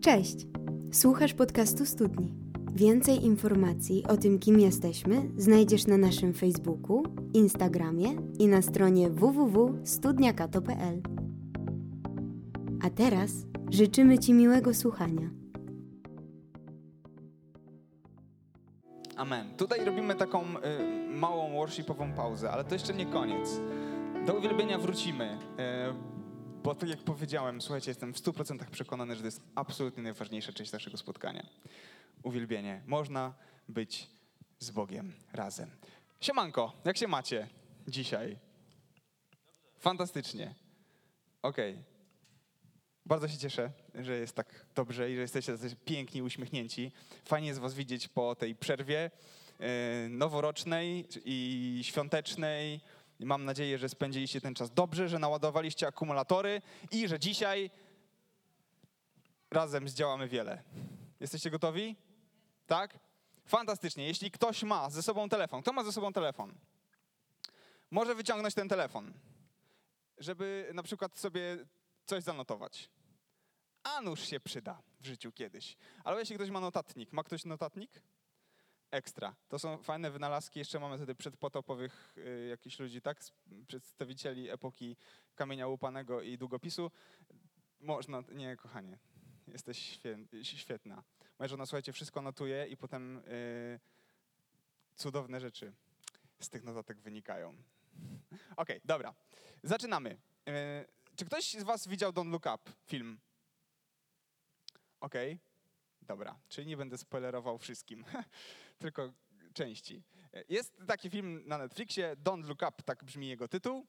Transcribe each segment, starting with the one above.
Cześć! Słuchasz podcastu Studni. Więcej informacji o tym, kim jesteśmy, znajdziesz na naszym Facebooku, Instagramie i na stronie www.studniakato.pl. A teraz życzymy Ci miłego słuchania. Amen. Tutaj robimy taką y, małą worshipową pauzę, ale to jeszcze nie koniec. Do uwielbienia wrócimy, y, bo tak jak powiedziałem, słuchajcie, jestem w 100% przekonany, że to jest absolutnie najważniejsza część naszego spotkania. Uwielbienie. Można być z Bogiem razem. Siemanko, jak się macie dzisiaj? Fantastycznie. Okej. Bardzo się cieszę, że jest tak dobrze i że jesteście piękni, uśmiechnięci. Fajnie jest was widzieć po tej przerwie e, noworocznej i świątecznej. Mam nadzieję, że spędziliście ten czas dobrze, że naładowaliście akumulatory i że dzisiaj razem zdziałamy wiele. Jesteście gotowi? Tak? Fantastycznie. Jeśli ktoś ma ze sobą telefon, kto ma ze sobą telefon? Może wyciągnąć ten telefon, żeby na przykład sobie coś zanotować. A nuż się przyda w życiu kiedyś. Ale jeśli ktoś ma notatnik, ma ktoś notatnik? Ekstra. To są fajne wynalazki. Jeszcze mamy tutaj przedpotopowych y, jakichś ludzi, tak? Przedstawicieli epoki kamienia łupanego i długopisu. Można, nie, kochanie, jesteś świetna. Moja żona, słuchajcie, wszystko notuje i potem y, cudowne rzeczy z tych notatek wynikają. Okej, dobra. Zaczynamy. Y, czy ktoś z was widział Don't Look Up, film? Okej, dobra. Czyli nie będę spoilerował wszystkim, tylko części. Jest taki film na Netflixie, Don't Look Up, tak brzmi jego tytuł.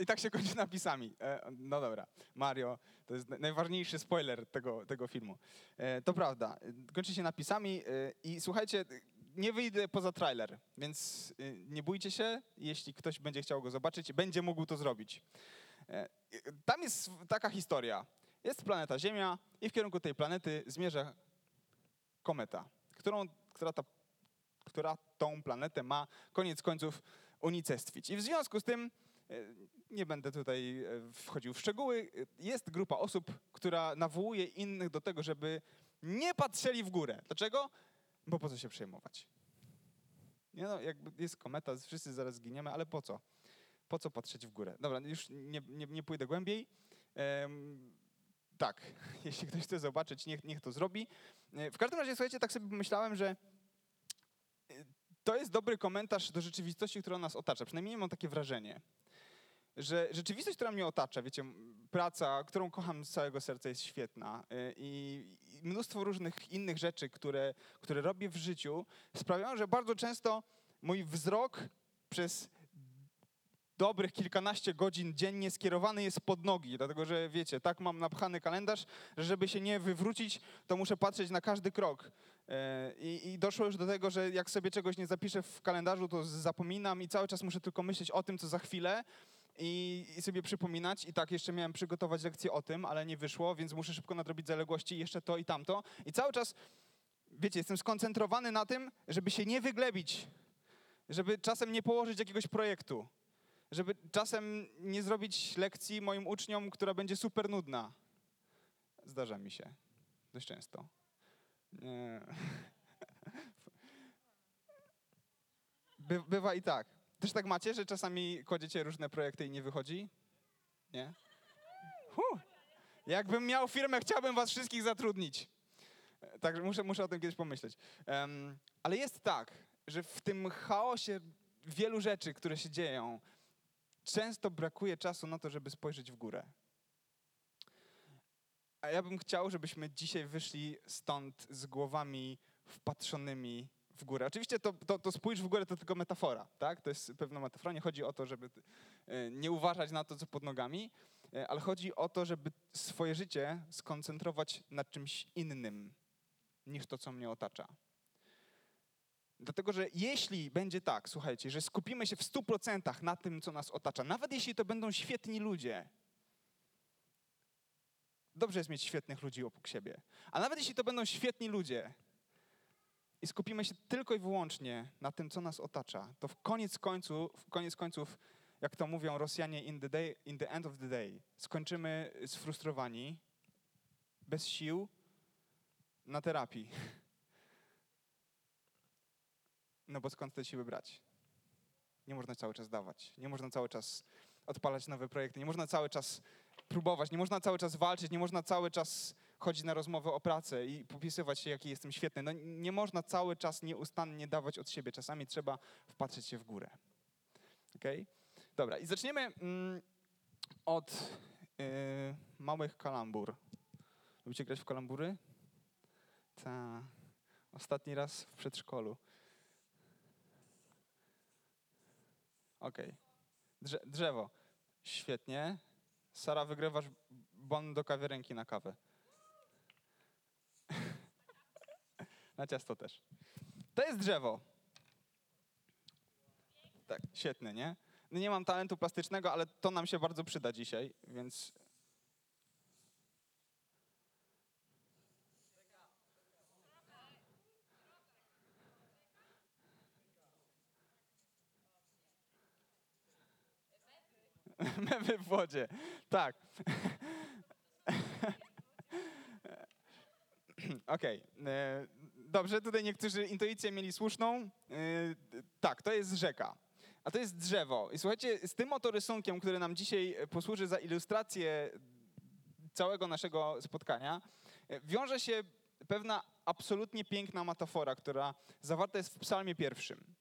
I tak się kończy napisami. E, No dobra, Mario, to jest naj- najważniejszy spoiler tego, tego filmu. E, To prawda, kończy się napisami e, i słuchajcie, nie wyjdę poza trailer, więc nie bójcie się, jeśli ktoś będzie chciał go zobaczyć, będzie mógł to zrobić. Tam jest taka historia. Jest planeta Ziemia i w kierunku tej planety zmierza kometa, którą, która, ta, która tą planetę ma koniec końców unicestwić. I w związku z tym, e, nie będę tutaj e, wchodził w szczegóły, jest grupa osób, która nawołuje innych do tego, żeby nie patrzyli w górę. Dlaczego? Bo po co się przejmować? Nie no, jakby jest kometa, wszyscy zaraz zginiemy, ale po co? Po co patrzeć w górę? Dobra, już nie, nie, nie pójdę głębiej. Em, tak, jeśli ktoś chce zobaczyć, niech, niech to zrobi. E, W każdym razie, słuchajcie, tak sobie pomyślałem, że e, to jest dobry komentarz do rzeczywistości, która nas otacza. Przynajmniej mam takie wrażenie, że rzeczywistość, która mnie otacza, wiecie, praca, którą kocham z całego serca, jest świetna e, i mnóstwo różnych innych rzeczy, które, które robię w życiu, sprawiają, że bardzo często mój wzrok przez dobrych kilkanaście godzin dziennie skierowany jest pod nogi, dlatego że wiecie, tak mam napchany kalendarz, że żeby się nie wywrócić, to muszę patrzeć na każdy krok. E, I, I doszło już do tego, że jak sobie czegoś nie zapiszę w kalendarzu, to zapominam i cały czas muszę tylko myśleć o tym, co za chwilę i, i sobie przypominać. I tak jeszcze miałem przygotować lekcję o tym, ale nie wyszło, więc muszę szybko nadrobić zaległości, jeszcze to i tamto. I cały czas, wiecie, jestem skoncentrowany na tym, żeby się nie wyglebić, żeby czasem nie położyć jakiegoś projektu żeby czasem nie zrobić lekcji moim uczniom, która będzie super nudna. Zdarza mi się dość często. Nie. By, bywa i tak. Też tak macie, że czasami kładziecie różne projekty i nie wychodzi? Nie? Huh. Jakbym miał firmę, chciałbym was wszystkich zatrudnić. Także muszę, muszę o tym kiedyś pomyśleć. Em, ale jest tak, że w tym chaosie wielu rzeczy, które się dzieją, często brakuje czasu na to, żeby spojrzeć w górę. A ja bym chciał, żebyśmy dzisiaj wyszli stąd z głowami wpatrzonymi w górę. Oczywiście to, to, to spójrz w górę to tylko metafora, tak? To jest pewna metafora. Nie chodzi o to, żeby e, nie uważać na to, co pod nogami, e, ale chodzi o to, żeby swoje życie skoncentrować na czymś innym niż to, co mnie otacza. Dlatego, że jeśli będzie tak, słuchajcie, że skupimy się w 100% na tym, co nas otacza, nawet jeśli to będą świetni ludzie, dobrze jest mieć świetnych ludzi obok siebie, a nawet jeśli to będą świetni ludzie i skupimy się tylko i wyłącznie na tym, co nas otacza, to w koniec końców, w koniec końców jak to mówią Rosjanie, in the, day, in the end of the day, skończymy sfrustrowani, bez sił na terapii. No bo skąd te siły brać? Nie można cały czas dawać, nie można cały czas odpalać nowe projekty, nie można cały czas próbować, nie można cały czas walczyć, nie można cały czas chodzić na rozmowę o pracę i popisywać się, jaki jestem świetny. No, nie można cały czas nieustannie dawać od siebie. Czasami trzeba wpatrzeć się w górę. Okay? Dobra, i zaczniemy mm, od yy, małych kalambur. Lubicie grać w kalambury? Ta. Ostatni raz w przedszkolu. Okej. Okay. Drze drzewo. Świetnie. Sara, wygrywasz bon do kawiarenki na kawę. na ciasto też. To jest drzewo. Tak, świetne, nie? No nie mam talentu plastycznego, ale to nam się bardzo przyda dzisiaj, więc Mewy w wodzie. Tak. Okej. Okay. E, dobrze, tutaj niektórzy intuicję mieli słuszną. E, tak, to jest rzeka. A to jest drzewo. I słuchajcie, z tym oto rysunkiem, który nam dzisiaj posłuży za ilustrację całego naszego spotkania, e, wiąże się pewna absolutnie piękna metafora, która zawarta jest w psalmie pierwszym.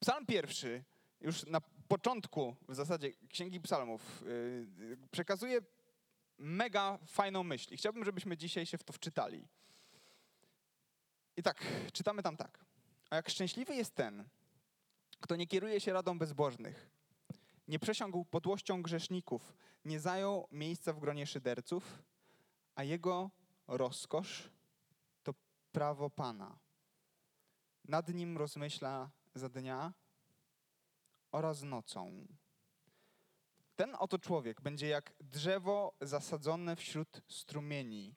Psalm pierwszy już na początku w zasadzie Księgi Psalmów yy, przekazuje mega fajną myśl. I chciałbym, żebyśmy dzisiaj się w to wczytali. I tak, czytamy tam tak. A jak szczęśliwy jest ten, kto nie kieruje się radą bezbożnych, nie przesiągł podłością grzeszników, nie zajął miejsca w gronie szyderców, a jego rozkosz to prawo Pana. Nad nim rozmyśla za dnia oraz nocą. Ten oto człowiek będzie jak drzewo zasadzone wśród strumieni,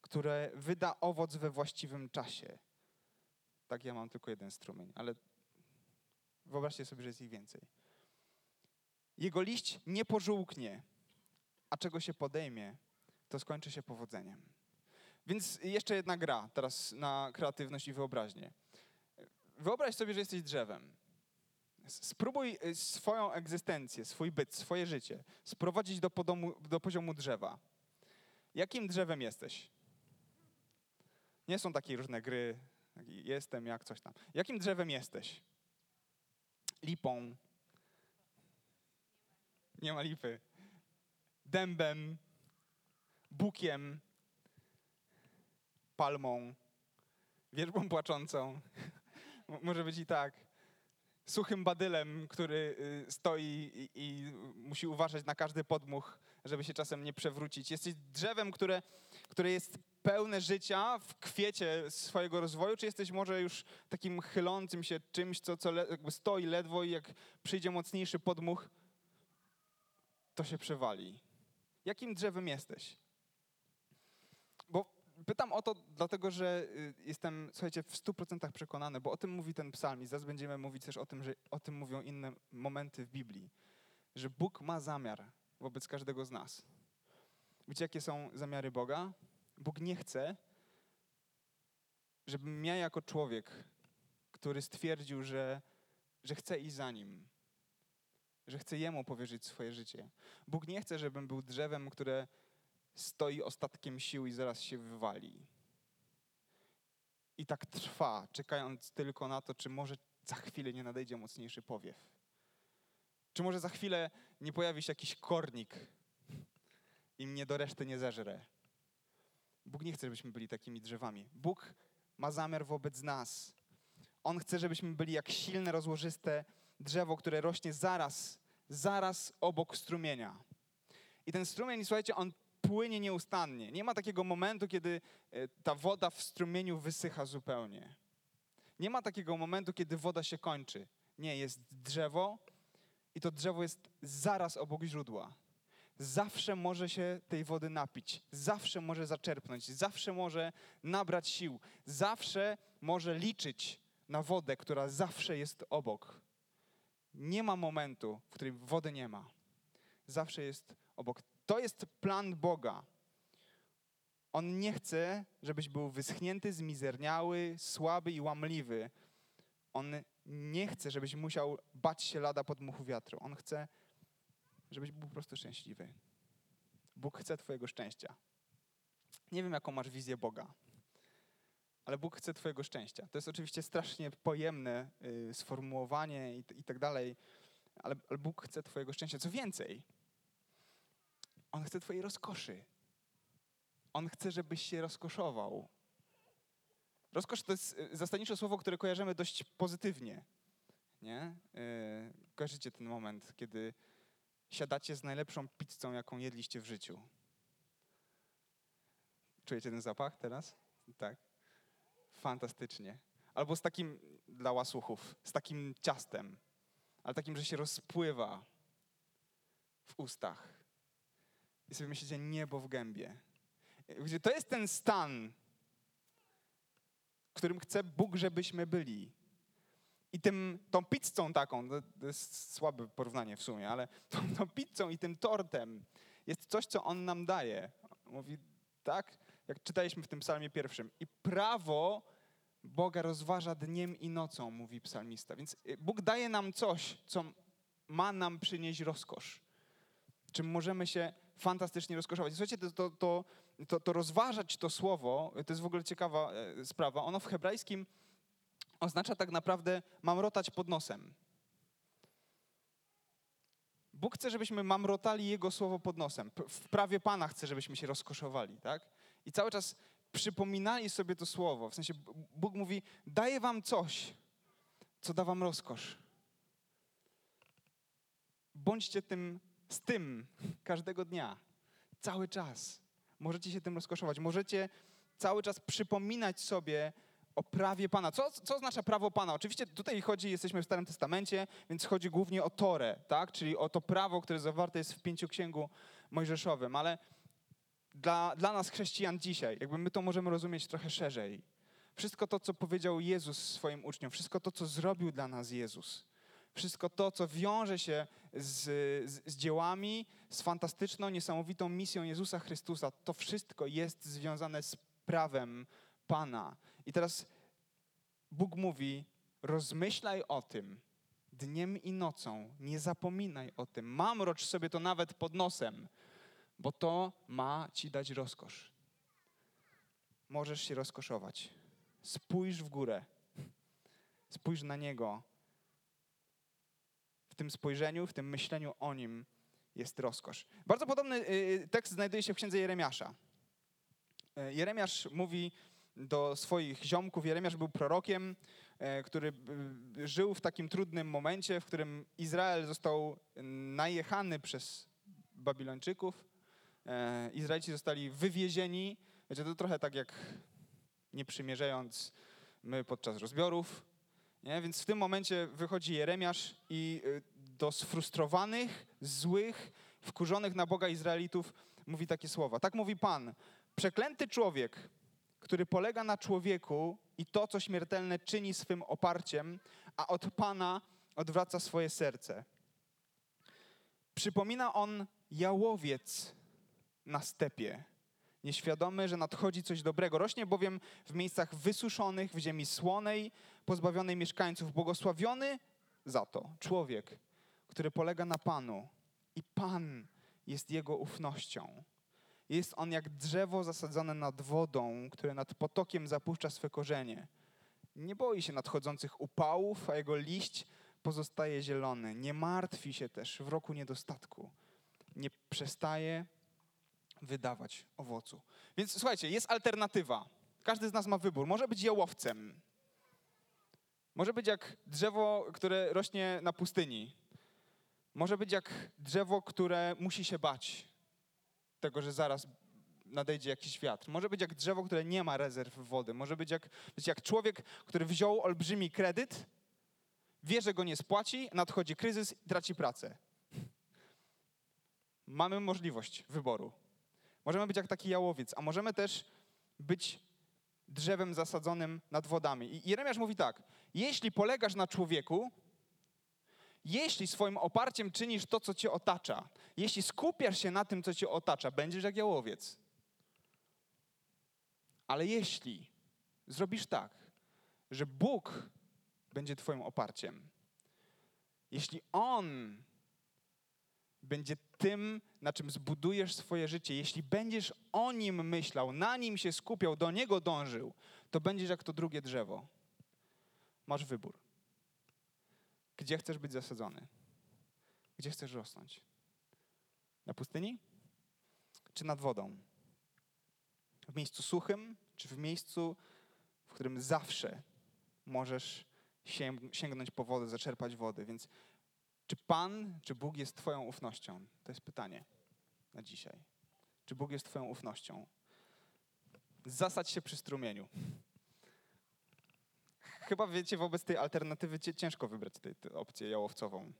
które wyda owoc we właściwym czasie. Tak, ja mam tylko jeden strumień, ale wyobraźcie sobie, że jest ich więcej. Jego liść nie pożółknie, a czego się podejmie, to skończy się powodzeniem. Więc jeszcze jedna gra teraz na kreatywność i wyobraźnię. Wyobraź sobie, że jesteś drzewem. Spróbuj y, swoją egzystencję, swój byt, swoje życie sprowadzić do, podomu, do poziomu drzewa. Jakim drzewem jesteś? Nie są takie różne gry, jestem jak coś tam. Jakim drzewem jesteś? Lipą. Nie ma lipy. Dębem, bukiem, palmą, wierzbą płaczącą. Może być i tak suchym badylem, który y, stoi i, i, musi uważać na każdy podmuch, żeby się czasem nie przewrócić. Jesteś drzewem, które, które jest pełne życia w kwiecie swojego rozwoju, czy jesteś może już takim chylącym się czymś, co, co le, stoi ledwo i jak przyjdzie mocniejszy podmuch, to się przewali. Jakim drzewem jesteś? Pytam o to dlatego, że y, jestem, słuchajcie, w stu procentach przekonany, bo o tym mówi ten psalm i zaraz będziemy mówić też o tym, że o tym mówią inne momenty w Biblii, że Bóg ma zamiar wobec każdego z nas. Wiecie, jakie są zamiary Boga? Bóg nie chce, żebym ja jako człowiek, który stwierdził, że, że chce iść za Nim, że chce Jemu powierzyć swoje życie. Bóg nie chce, żebym był drzewem, które stoi ostatkiem sił i zaraz się wywali. I tak trwa, czekając tylko na to, czy może za chwilę nie nadejdzie mocniejszy powiew. Czy może za chwilę nie pojawi się jakiś kornik i mnie do reszty nie zeżre. Bóg nie chce, żebyśmy byli takimi drzewami. Bóg ma zamiar wobec nas. On chce, żebyśmy byli jak silne, rozłożyste drzewo, które rośnie zaraz, zaraz obok strumienia. I ten strumień, słuchajcie, on płynie nieustannie. Nie ma takiego momentu, kiedy e, ta woda w strumieniu wysycha zupełnie. Nie ma takiego momentu, kiedy woda się kończy. Nie, jest drzewo i to drzewo jest zaraz obok źródła. Zawsze może się tej wody napić, zawsze może zaczerpnąć, zawsze może nabrać sił, zawsze może liczyć na wodę, która zawsze jest obok. Nie ma momentu, w którym wody nie ma. Zawsze jest obok. To jest plan Boga. On nie chce, żebyś był wyschnięty, zmizerniały, słaby i łamliwy. On nie chce, żebyś musiał bać się lada podmuchu wiatru. On chce, żebyś był po prostu szczęśliwy. Bóg chce Twojego szczęścia. Nie wiem, jaką masz wizję Boga, ale Bóg chce Twojego szczęścia. To jest oczywiście strasznie pojemne y, sformułowanie i, i tak dalej, ale, ale Bóg chce Twojego szczęścia. Co więcej, On chce Twojej rozkoszy. On chce, żebyś się rozkoszował. Rozkosz to jest y, zasadniczo słowo, które kojarzymy dość pozytywnie. Nie? Yy, kojarzycie ten moment, kiedy siadacie z najlepszą pizzą, jaką jedliście w życiu. Czujecie ten zapach teraz? Tak. Fantastycznie. Albo z takim, dla łasuchów, z takim ciastem, ale takim, że się rozpływa w ustach. I sobie myślicie, niebo w gębie. To jest ten stan, w którym chce Bóg, żebyśmy byli. I tym, tą pizzą taką, to jest słabe porównanie w sumie, ale tą, tą pizzą i tym tortem jest coś, co On nam daje. Mówi, tak, jak czytaliśmy w tym psalmie pierwszym. I prawo Boga rozważa dniem i nocą, mówi psalmista. Więc y, Bóg daje nam coś, co ma nam przynieść rozkosz. Czym możemy się fantastycznie rozkoszować. Słuchajcie, to, to, to, to, rozważać to słowo, to jest w ogóle ciekawa e, sprawa. Ono w hebrajskim oznacza tak naprawdę mamrotać pod nosem. Bóg chce, żebyśmy mamrotali Jego słowo pod nosem. W prawie Pana chce, żebyśmy się rozkoszowali, tak? I cały czas przypominali sobie to słowo. W sensie Bóg mówi, daję wam coś, co da wam rozkosz. Bądźcie tym, z tym każdego dnia, cały czas. Możecie się tym rozkoszować. Możecie cały czas przypominać sobie o prawie Pana. Co, co oznacza prawo Pana? Oczywiście tutaj chodzi, jesteśmy w Starym Testamencie, więc chodzi głównie o Torę, tak? czyli o to prawo, które zawarte jest w pięciu księgu mojżeszowym, ale dla, dla nas chrześcijan dzisiaj, jakby my to możemy rozumieć trochę szerzej. Wszystko to, co powiedział Jezus swoim uczniom, wszystko to, co zrobił dla nas Jezus, wszystko to, co wiąże się z, z, z, dziełami, z fantastyczną, niesamowitą misją Jezusa Chrystusa, to wszystko jest związane z prawem Pana. I teraz Bóg mówi: rozmyślaj o tym dniem i nocą, nie zapominaj o tym. Mamrocz sobie to nawet pod nosem, bo to ma ci dać rozkosz. Możesz się rozkoszować. Spójrz w górę. Spójrz na Niego. Tym spojrzeniu, w tym myśleniu o Nim jest rozkosz. Bardzo podobny y, y, tekst znajduje się w księdze Jeremiasza. Y, Jeremiasz mówi do swoich ziomków. Jeremiasz był prorokiem, który żył w takim trudnym momencie, w którym Izrael został najechany przez Babilończyków. Izraelici zostali wywiezieni. Wiecie, to trochę tak jak nie przymierzając my podczas rozbiorów. Nie? Więc w tym momencie wychodzi Jeremiasz i y, do sfrustrowanych, złych, wkurzonych na Boga Izraelitów mówi takie słowa. Tak mówi Pan. Przeklęty człowiek, który polega na człowieku i to, co śmiertelne czyni swym oparciem, a od Pana odwraca swoje serce. Przypomina on jałowiec, na stepie, nieświadomy, że nadchodzi coś dobrego. Rośnie bowiem w miejscach wysuszonych, w ziemi słonej, pozbawionej mieszkańców. Błogosławiony za to człowiek, który polega na Panu i Pan jest jego ufnością. Jest on jak drzewo zasadzone nad wodą, które nad potokiem zapuszcza swe korzenie. Nie boi się nadchodzących upałów, a jego liść pozostaje zielony. Nie martwi się też w roku niedostatku. Nie przestaje wydawać owocu. Więc słuchajcie, jest alternatywa. Każdy z nas ma wybór. Może być jałowcem. Może być jak drzewo, które rośnie na pustyni. Może być jak drzewo, które musi się bać tego, że zaraz nadejdzie jakiś wiatr. Może być jak drzewo, które nie ma rezerw wody. Może być jak, wiecie, jak człowiek, który wziął olbrzymi kredyt, wie, że go nie spłaci, nadchodzi kryzys i traci pracę. Mamy możliwość wyboru. Możemy być jak taki jałowiec, a możemy też być drzewem zasadzonym nad wodami. I Jeremiasz mówi tak: Jeśli polegasz na człowieku, jeśli swoim oparciem czynisz to, co cię otacza, jeśli skupiasz się na tym, co cię otacza, będziesz jak jałowiec. Ale jeśli zrobisz tak, że Bóg będzie Twoim oparciem, jeśli On będzie tym, na czym zbudujesz swoje życie, jeśli będziesz o nim myślał, na nim się skupiał, do niego dążył, to będziesz jak to drugie drzewo. Masz wybór. Gdzie chcesz być zasadzony? Gdzie chcesz rosnąć? Na pustyni? Czy nad wodą? W miejscu suchym, czy w miejscu, w którym zawsze możesz sięgnąć po wodę, zaczerpać wody. Więc czy Pan, czy Bóg jest Twoją ufnością? To jest pytanie na dzisiaj. Czy Bóg jest Twoją ufnością? Zasadź się przy strumieniu. Chyba wiecie, wobec tej alternatywy ciężko wybrać tę opcję jałowcową.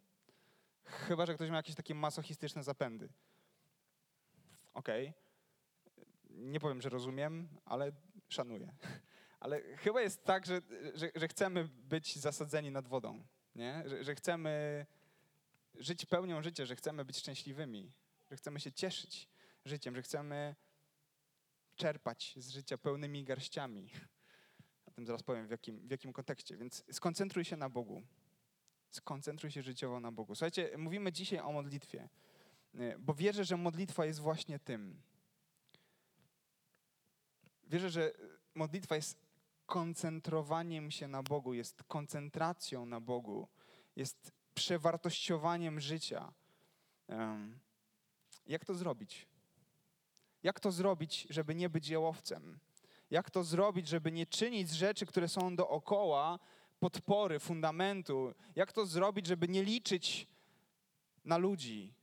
Chyba, że ktoś ma jakieś takie masochistyczne zapędy. Okej. Okay. Nie powiem, że rozumiem, ale szanuję. Ale chyba jest tak, że, że, że chcemy być zasadzeni nad wodą, nie? Że, że chcemy żyć pełnią życia, że chcemy być szczęśliwymi, że chcemy się cieszyć życiem, że chcemy czerpać z życia pełnymi garściami. Tym zaraz powiem, w jakim, w jakim kontekście. Więc skoncentruj się na Bogu. Skoncentruj się życiowo na Bogu. Słuchajcie, mówimy dzisiaj o modlitwie, e, bo wierzę, że modlitwa jest właśnie tym. Wierzę, że modlitwa jest koncentrowaniem się na Bogu, jest koncentracją na Bogu, jest przewartościowaniem życia. Jak to zrobić? Jak to zrobić, żeby nie być jałowcem? Jak to zrobić, żeby nie czynić z rzeczy, które są dookoła, podpory, fundamentu? Jak to zrobić, żeby nie liczyć na ludzi?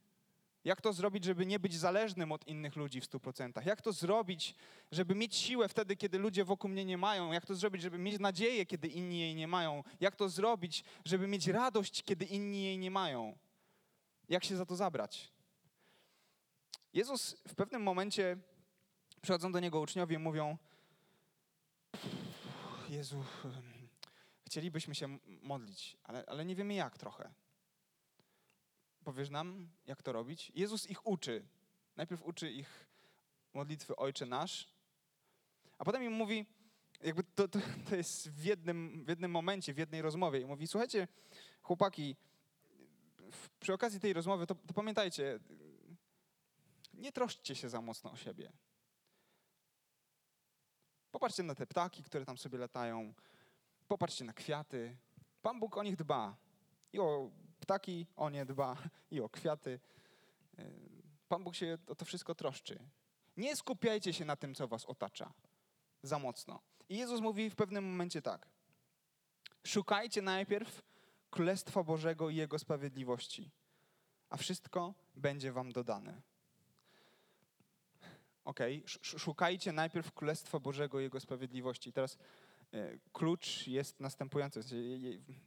Jak to zrobić, żeby nie być zależnym od innych ludzi w 100%? Jak to zrobić, żeby mieć siłę wtedy, kiedy ludzie wokół mnie nie mają? Jak to zrobić, żeby mieć nadzieję, kiedy inni jej nie mają? Jak to zrobić, żeby mieć radość, kiedy inni jej nie mają? Jak się za to zabrać? Jezus w pewnym momencie przychodzą do niego uczniowie mówią: Jezu, chcielibyśmy się modlić, ale, ale nie wiemy jak trochę. Powiesz nam, jak to robić? Jezus ich uczy. Najpierw uczy ich modlitwy Ojcze Nasz, a potem im mówi, jakby to, to, to jest w jednym, w jednym momencie, w jednej rozmowie. I mówi, słuchajcie, chłopaki, przy okazji tej rozmowy, to, to pamiętajcie, nie troszczcie się za mocno o siebie. Popatrzcie na te ptaki, które tam sobie latają. Popatrzcie na kwiaty. Pan Bóg o nich dba. I o ptaki o nie dba, i o kwiaty. E, Pan Bóg się o to wszystko troszczy. Nie skupiajcie się na tym, co was otacza. Za mocno. I Jezus mówi w pewnym momencie tak. Szukajcie najpierw Królestwa Bożego i Jego sprawiedliwości, a wszystko będzie wam dodane. Ok, szukajcie najpierw Królestwa Bożego i Jego sprawiedliwości. teraz E, klucz jest następujący.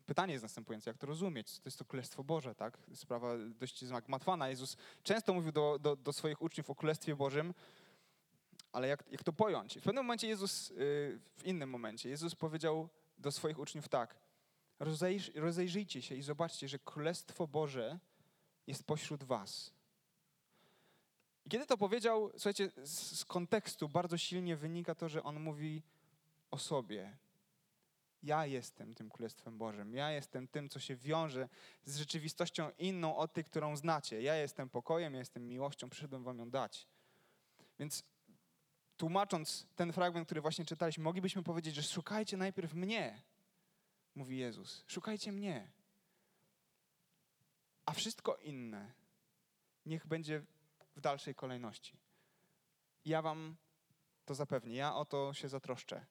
Pytanie jest następujące, jak to rozumieć? To jest to Królestwo Boże, tak? Sprawa dość zagmatwana. Jezus często mówił do, do, do swoich uczniów o Królestwie Bożym, ale jak, jak to pojąć? W pewnym momencie Jezus, y, w innym momencie, Jezus powiedział do swoich uczniów tak, Rozejrz, rozejrzyjcie się i zobaczcie, że Królestwo Boże jest pośród was. I kiedy to powiedział, słuchajcie, z, kontekstu bardzo silnie wynika to, że on mówi o sobie. Ja jestem tym Królestwem Bożym. Ja jestem tym, co się wiąże z rzeczywistością inną od tej, którą znacie. Ja jestem pokojem, ja jestem miłością, przyszedłem wam ją dać. Więc tłumacząc ten fragment, który właśnie czytaliśmy, moglibyśmy powiedzieć, że szukajcie najpierw mnie, mówi Jezus. Szukajcie mnie. A wszystko inne niech będzie w dalszej kolejności. Ja wam to zapewnię, ja o to się zatroszczę.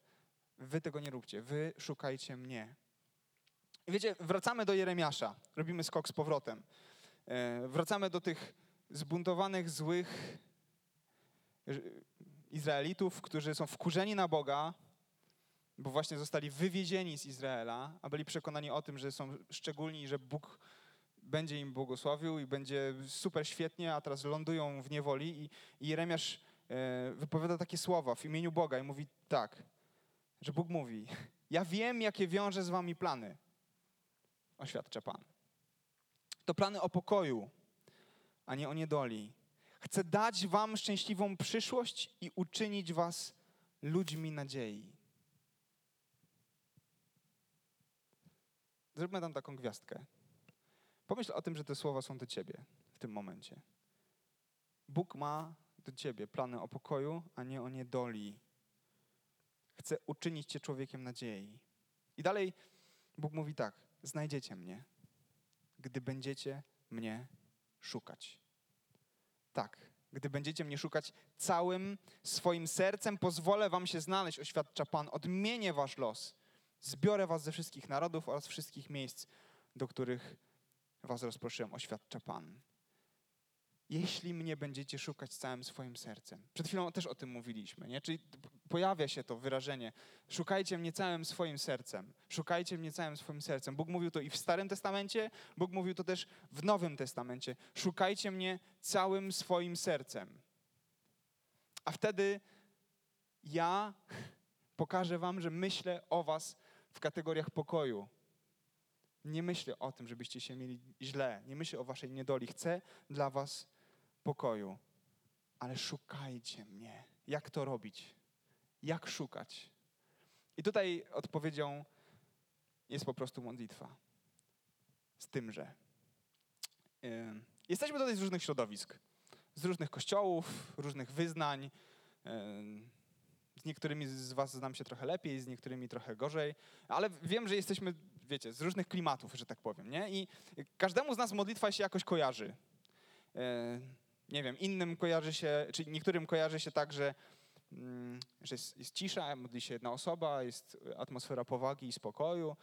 Wy tego nie róbcie, wy szukajcie mnie. I wiecie, wracamy do Jeremiasza, robimy skok z powrotem. E, wracamy do tych zbuntowanych, złych Izraelitów, którzy są wkurzeni na Boga, bo właśnie zostali wywiezieni z Izraela, a byli przekonani o tym, że są szczególni, że Bóg będzie im błogosławił i będzie super świetnie, a teraz lądują w niewoli. I, i Jeremiasz e, wypowiada takie słowa w imieniu Boga i mówi tak – że Bóg mówi: Ja wiem, jakie wiąże z wami plany, oświadcza Pan. To plany o pokoju, a nie o niedoli. Chcę dać wam szczęśliwą przyszłość i uczynić was ludźmi nadziei. Zróbmy tam taką gwiazdkę. Pomyśl o tym, że te słowa są do ciebie w tym momencie. Bóg ma do ciebie plany o pokoju, a nie o niedoli. Chce uczynić cię człowiekiem nadziei. I dalej Bóg mówi tak: znajdziecie mnie, gdy będziecie mnie szukać. Tak, gdy będziecie mnie szukać całym swoim sercem, pozwolę wam się znaleźć, oświadcza Pan. Odmienię wasz los. Zbiorę was ze wszystkich narodów oraz wszystkich miejsc, do których was rozproszyłem, oświadcza Pan. Jeśli mnie będziecie szukać całym swoim sercem. Przed chwilą też o tym mówiliśmy, nie? Czyli pojawia się to wyrażenie: szukajcie mnie całym swoim sercem. Szukajcie mnie całym swoim sercem. Bóg mówił to i w Starym Testamencie, Bóg mówił to też w Nowym Testamencie. Szukajcie mnie całym swoim sercem. A wtedy ja pokażę wam, że myślę o was w kategoriach pokoju. Nie myślę o tym, żebyście się mieli źle. Nie myślę o waszej niedoli. Chcę dla was pokoju. Ale szukajcie mnie. Jak to robić? Jak szukać? I tutaj odpowiedzią jest po prostu modlitwa. Z tym, że yy, jesteśmy tutaj z różnych środowisk, z różnych kościołów, różnych wyznań. Yy, z niektórymi z Was znam się trochę lepiej, z niektórymi trochę gorzej, ale wiem, że jesteśmy, wiecie, z różnych klimatów, że tak powiem, nie? I każdemu z nas modlitwa się jakoś kojarzy. Yy, nie wiem, innym kojarzy się, czy niektórym kojarzy się tak, że Mm, że jest, jest cisza, modli się jedna osoba, jest atmosfera powagi i spokoju.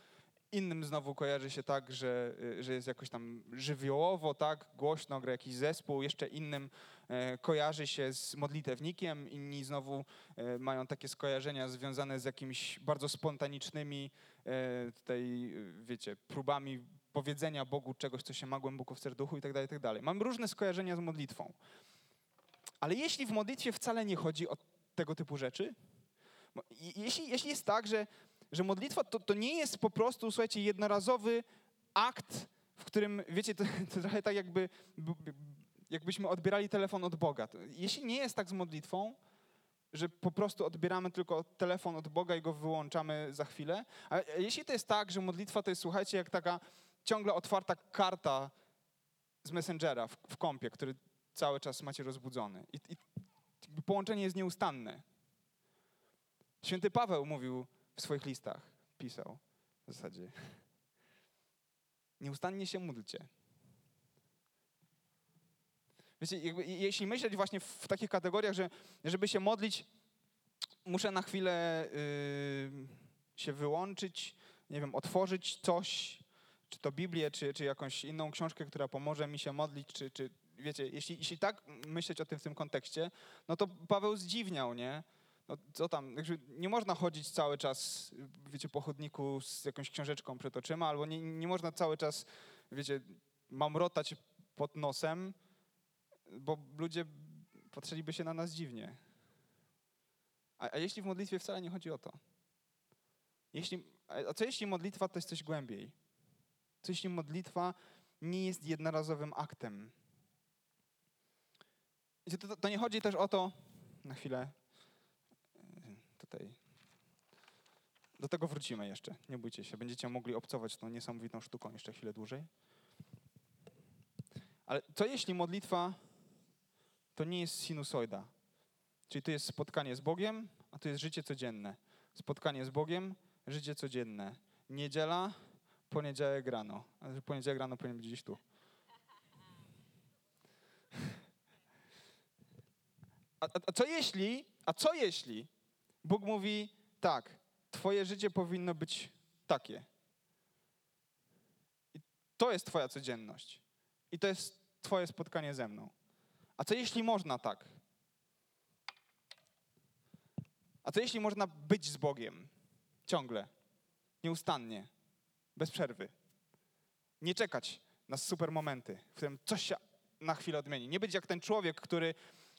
Innym znowu kojarzy się tak, że, y, że jest jakoś tam żywiołowo, tak, głośno gra jakiś zespół. Jeszcze innym e, kojarzy się z modlitewnikiem, inni znowu e, mają takie skojarzenia związane z jakimiś bardzo spontanicznymi e, tutaj, wiecie, próbami powiedzenia Bogu czegoś, co się ma głęboko w serduchu i tak dalej, tak dalej. Mam różne skojarzenia z modlitwą. Ale jeśli w modlitwie wcale nie chodzi o tego typu rzeczy? Jeśli, jeśli jest tak, że, że modlitwa to, to nie jest po prostu, słuchajcie, jednorazowy akt, w którym, wiecie, to, to trochę tak jakby, jakbyśmy odbierali telefon od Boga. Jeśli nie jest tak z modlitwą, że po prostu odbieramy tylko telefon od Boga i go wyłączamy za chwilę, a jeśli to jest tak, że modlitwa to jest, słuchajcie, jak taka ciągle otwarta karta z Messengera w, w kompie, który cały czas macie rozbudzony. I, i połączenie jest nieustanne. Święty Paweł mówił w swoich listach, pisał w zasadzie. Nieustannie się módlcie. Wiecie, jakby, jeśli myśleć właśnie w takich kategoriach, że żeby się modlić, muszę na chwilę yy, się wyłączyć, nie wiem, otworzyć coś, czy to Biblię, czy, czy jakąś inną książkę, która pomoże mi się modlić, czy, czy wiecie, jeśli, jeśli tak myśleć o tym w tym kontekście, no to Paweł zdziwniał, nie? No co tam, nie można chodzić cały czas, wiecie, po chodniku z jakąś książeczką przed oczyma, albo nie, nie można cały czas, wiecie, mamrotać pod nosem, bo ludzie patrzyliby się na nas dziwnie. A, a jeśli w modlitwie wcale nie chodzi o to? Jeśli, a co jeśli modlitwa to jest coś głębiej? Co jeśli modlitwa nie jest jednorazowym aktem? To, to nie chodzi też o to, na chwilę, do tego wrócimy jeszcze, nie bójcie się, będziecie mogli obcować tą niesamowitą sztuką jeszcze chwilę dłużej. Ale co jeśli modlitwa to nie jest sinusoida? Czyli to jest spotkanie z Bogiem, a to jest życie codzienne. Spotkanie z Bogiem, życie codzienne. Niedziela, poniedziałek rano. A poniedziałek rano powinien być gdzieś tu. A, a, co jeśli, a co jeśli Bóg mówi tak, twoje życie powinno być takie. I to jest twoja codzienność. I to jest twoje spotkanie ze mną. A co jeśli można tak? A co jeśli można być z Bogiem ciągle, nieustannie, bez przerwy? Nie czekać na super momenty, w którym coś się na chwilę odmieni. Nie być jak ten człowiek, który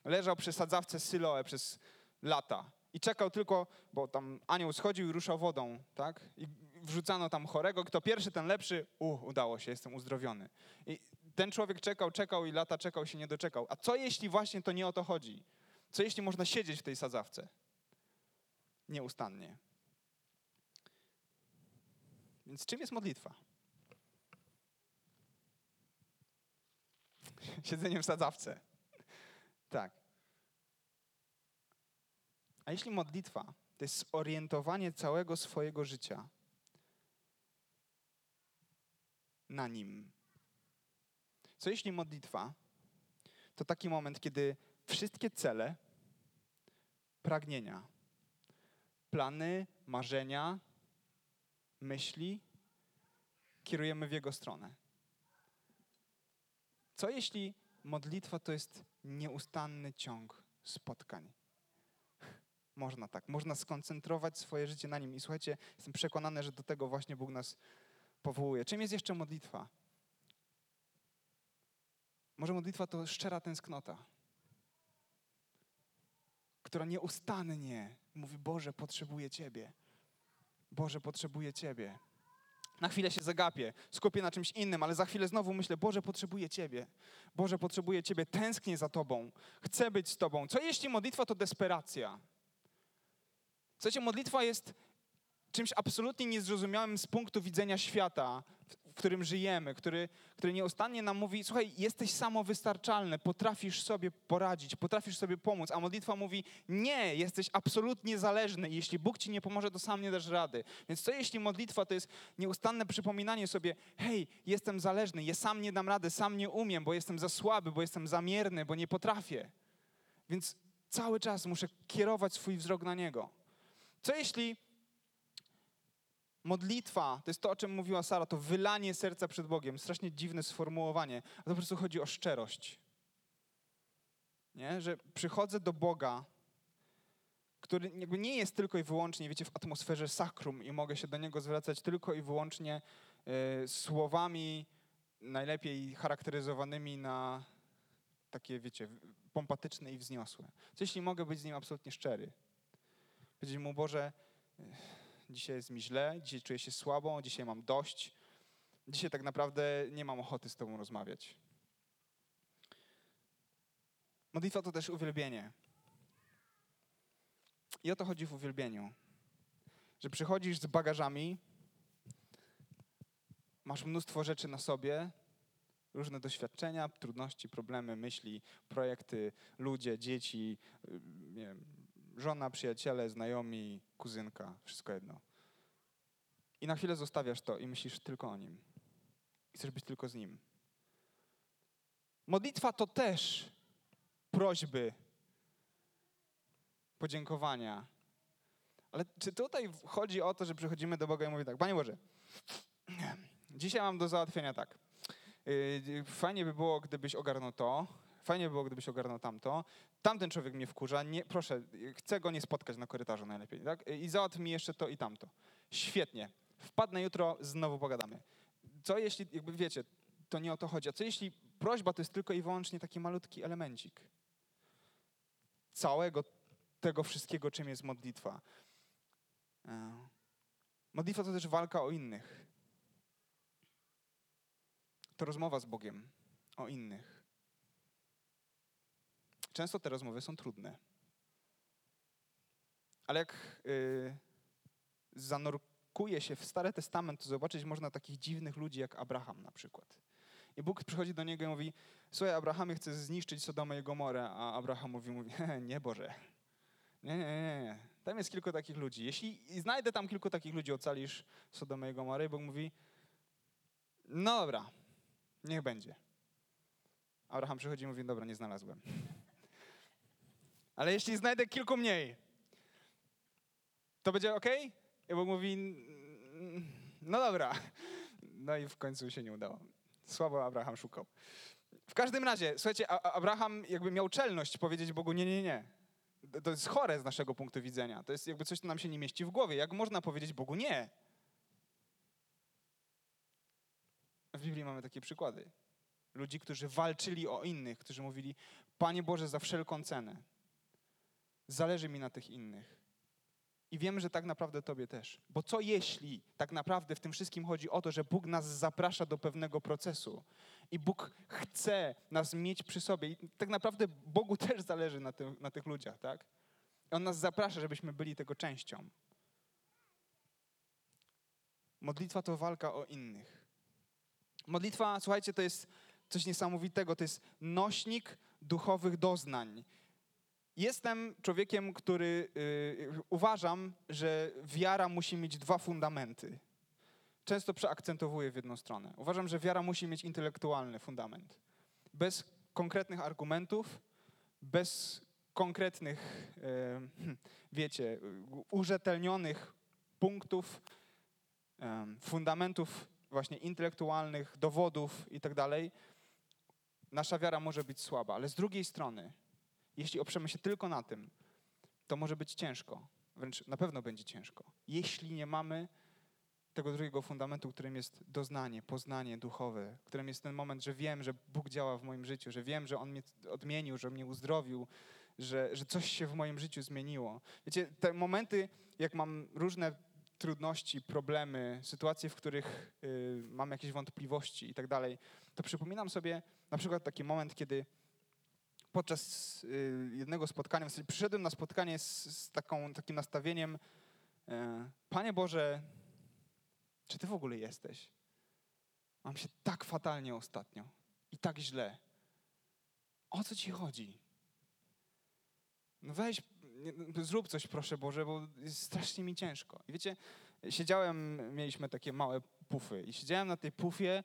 leżał przy sadzawce Syloe przez lata i czekał tylko, bo tam anioł schodził i ruszał wodą, tak? I wrzucano tam chorego, kto pierwszy, ten lepszy, u, udało się, jestem uzdrowiony. I ten człowiek czekał, czekał i lata czekał, się nie doczekał. A co jeśli właśnie to nie o to chodzi? Co jeśli można siedzieć w tej sadzawce? nieustannie. Więc czym jest modlitwa? Siedzeniem w sadzawce. Tak. A jeśli modlitwa to jest zorientowanie całego swojego życia na nim, co jeśli modlitwa to taki moment, kiedy wszystkie cele, pragnienia, plany, marzenia, myśli kierujemy w Jego stronę? Co jeśli modlitwa to jest nieustanny ciąg spotkań? Można tak, można skoncentrować swoje życie na nim. I słuchajcie, jestem przekonany, że do tego właśnie Bóg nas powołuje. Czym jest jeszcze modlitwa? Może modlitwa to szczera tęsknota, która nieustannie mówi: Boże, potrzebuję Ciebie. Boże, potrzebuję Ciebie. Na chwilę się zagapię, skupię na czymś innym, ale za chwilę znowu myślę: Boże, potrzebuję Ciebie. Boże, potrzebuję Ciebie, tęsknię za Tobą, chcę być z Tobą. Co jeśli modlitwa to desperacja? Słuchajcie, modlitwa jest czymś absolutnie niezrozumiałym z punktu widzenia świata, w którym żyjemy, który, który nieustannie nam mówi: Słuchaj, jesteś samowystarczalny, potrafisz sobie poradzić, potrafisz sobie pomóc. A modlitwa mówi: Nie, jesteś absolutnie zależny. Jeśli Bóg ci nie pomoże, to sam nie dasz rady. Więc co jeśli modlitwa to jest nieustanne przypominanie sobie: Hej, jestem zależny, ja sam nie dam rady, sam nie umiem, bo jestem za słaby, bo jestem zamierny, bo nie potrafię. Więc cały czas muszę kierować swój wzrok na Niego. Co jeśli modlitwa, to jest to, o czym mówiła Sara, to wylanie serca przed Bogiem. Strasznie dziwne sformułowanie, ale to po prostu chodzi o szczerość. Nie? Że przychodzę do Boga, który jakby nie jest tylko i wyłącznie, wiecie, w atmosferze sakrum i mogę się do Niego zwracać tylko i wyłącznie y, słowami najlepiej charakteryzowanymi na takie, wiecie, pompatyczne i wzniosłe. Co jeśli mogę być z Nim absolutnie szczery? Powiedzieć Mu, Boże, dzisiaj jest mi źle, dzisiaj czuję się słabą, dzisiaj mam dość, dzisiaj tak naprawdę nie mam ochoty z Tobą rozmawiać. Modlitwa to też uwielbienie. I o to chodzi w uwielbieniu. Że przychodzisz z bagażami, masz mnóstwo rzeczy na sobie, różne doświadczenia, trudności, problemy, myśli, projekty, ludzie, dzieci, nie wiem, żona, przyjaciele, znajomi, kuzynka, wszystko jedno. I na chwilę zostawiasz to i myślisz tylko o nim. I chcesz być tylko z nim. Modlitwa to też prośby, podziękowania. Ale czy tutaj chodzi o to, że przychodzimy do Boga i mówimy tak, Panie Boże, dzisiaj mam do załatwienia tak. Yy, fajnie by było, gdybyś ogarnął to, fajnie by było, gdybyś ogarnął tamto, tamten człowiek mnie wkurza, nie, proszę, chcę go nie spotkać na korytarzu najlepiej, tak? I załatw mi jeszcze to i tamto. Świetnie. Wpadnę jutro, znowu pogadamy. Co jeśli, jakby wiecie, to nie o to chodzi. A co jeśli prośba to jest tylko i wyłącznie taki malutki elemencik całego tego wszystkiego, czym jest modlitwa? E, modlitwa to też walka o innych. To rozmowa z Bogiem o innych. Często te rozmowy są trudne. Ale jak yy, zanurkuje się w Stary Testament, to zobaczyć można takich dziwnych ludzi jak Abraham na przykład. I Bóg przychodzi do niego i mówi, słuchaj Abrahamie, chcę zniszczyć Sodomę i Gomorę, a Abraham mówi, mówi nie Boże, nie, nie, nie, nie. Tam jest kilku takich ludzi. Jeśli znajdę tam kilku takich ludzi, ocalisz Sodomę i Gomorę. I Bóg mówi, no dobra, niech będzie. Abraham przychodzi i mówi, dobra, nie znalazłem. Ale jeśli znajdę kilku mniej, to będzie ok? I Bóg mówi, no dobra. No i w końcu się nie udało. Słabo Abraham szukał. W każdym razie, słuchajcie, Abraham jakby miał czelność powiedzieć Bogu nie, nie, nie. To jest chore z naszego punktu widzenia. To jest jakby coś, co nam się nie mieści w głowie. Jak można powiedzieć Bogu nie? W Biblii mamy takie przykłady. Ludzi, którzy walczyli o innych, którzy mówili, Panie Boże, za wszelką cenę. Zależy mi na tych innych. I wiemy, że tak naprawdę Tobie też. Bo co jeśli tak naprawdę w tym wszystkim chodzi o to, że Bóg nas zaprasza do pewnego procesu i Bóg chce nas mieć przy sobie. I tak naprawdę Bogu też zależy na, tym, na tych ludziach, tak? On nas zaprasza, żebyśmy byli tego częścią. Modlitwa to walka o innych. Modlitwa, słuchajcie, to jest coś niesamowitego. To jest nośnik duchowych doznań. Jestem człowiekiem, który yy, uważam, że wiara musi mieć dwa fundamenty. Często przeakcentowuję w jedną stronę. Uważam, że wiara musi mieć intelektualny fundament. Bez konkretnych argumentów, bez konkretnych, yy, wiecie, urzetelnionych punktów, yy, fundamentów właśnie intelektualnych, dowodów i tak nasza wiara może być słaba. Ale z drugiej strony, jeśli oprzemy się tylko na tym, to może być ciężko. Wręcz na pewno będzie ciężko. Jeśli nie mamy tego drugiego fundamentu, którym jest doznanie, poznanie duchowe, którym jest ten moment, że wiem, że Bóg działa w moim życiu, że wiem, że On mnie odmienił, że mnie uzdrowił, że, że coś się w moim życiu zmieniło. Wiecie, te momenty, jak mam różne trudności, problemy, sytuacje, w których y, mam jakieś wątpliwości i tak dalej, to przypominam sobie na przykład taki moment, kiedy podczas y, jednego spotkania, w zasadzie przyszedłem na spotkanie z, z taką, takim nastawieniem, y, Panie Boże, czy Ty w ogóle jesteś? Mam się tak fatalnie ostatnio i tak źle. O co Ci chodzi? No weź, zrób coś proszę Boże, bo jest strasznie mi ciężko. I wiecie, siedziałem, mieliśmy takie małe pufy i siedziałem na tej pufie